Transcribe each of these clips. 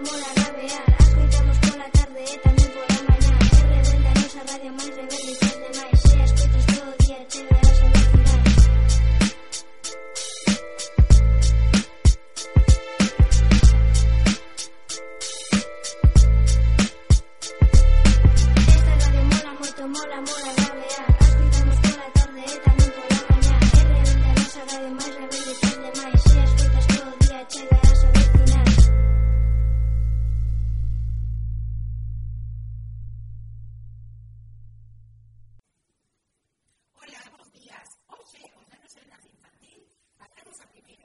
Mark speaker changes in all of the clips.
Speaker 1: mola, mola.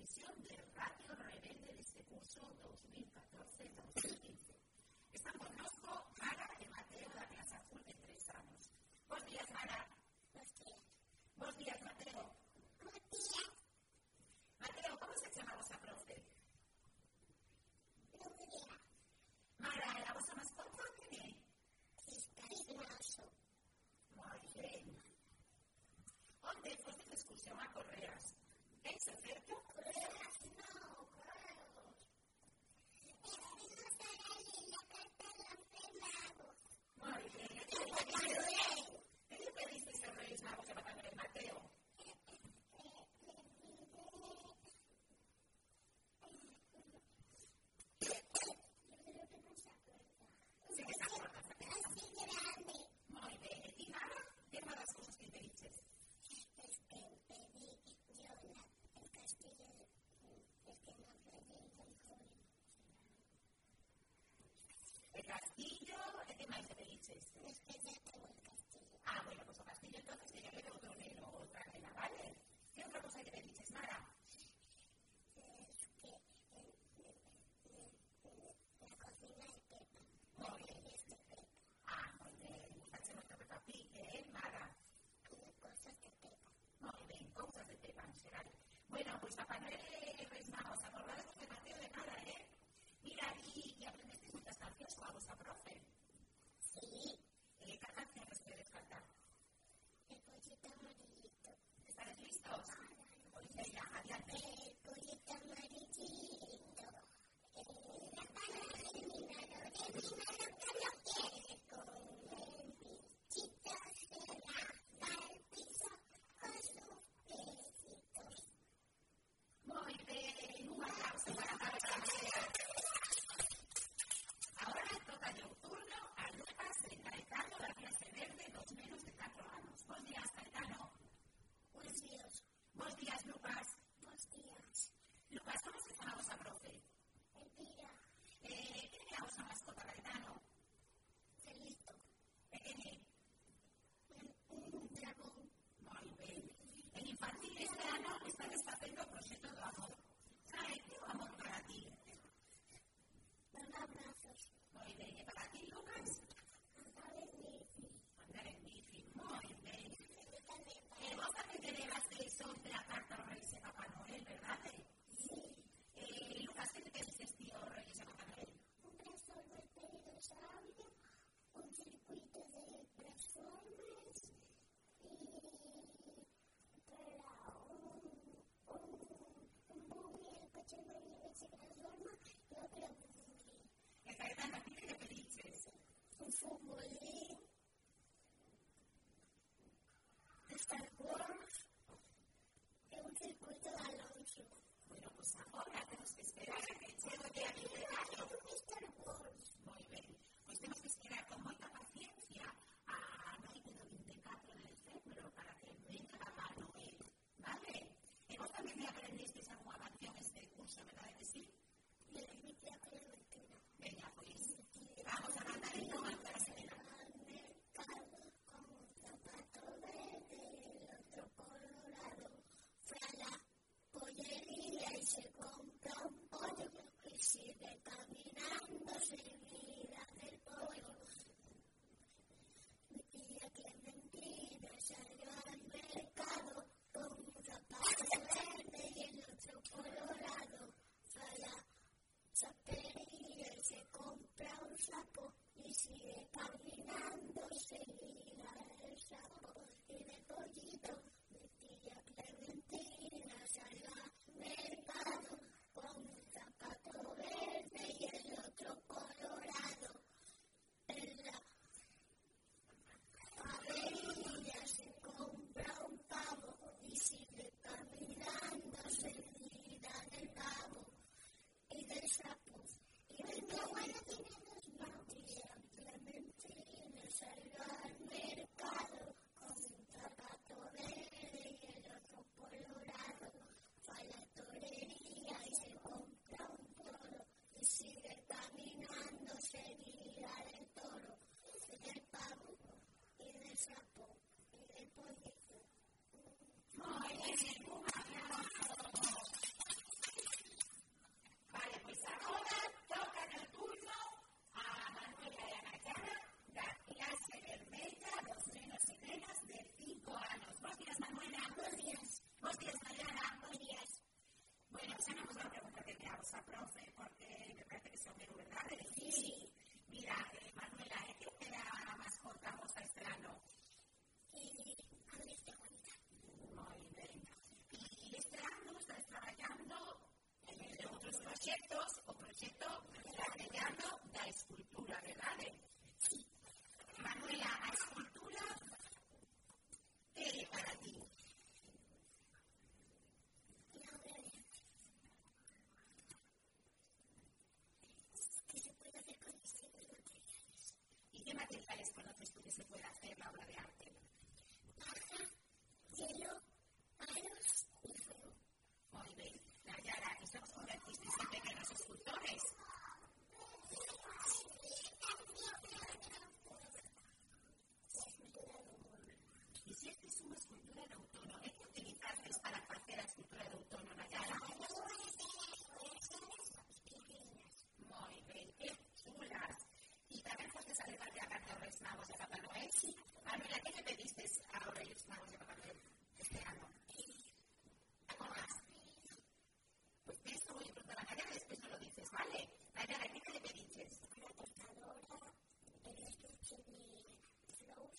Speaker 2: de Radio Rebelde de este curso 2014-2015. Están con nosotros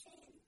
Speaker 3: change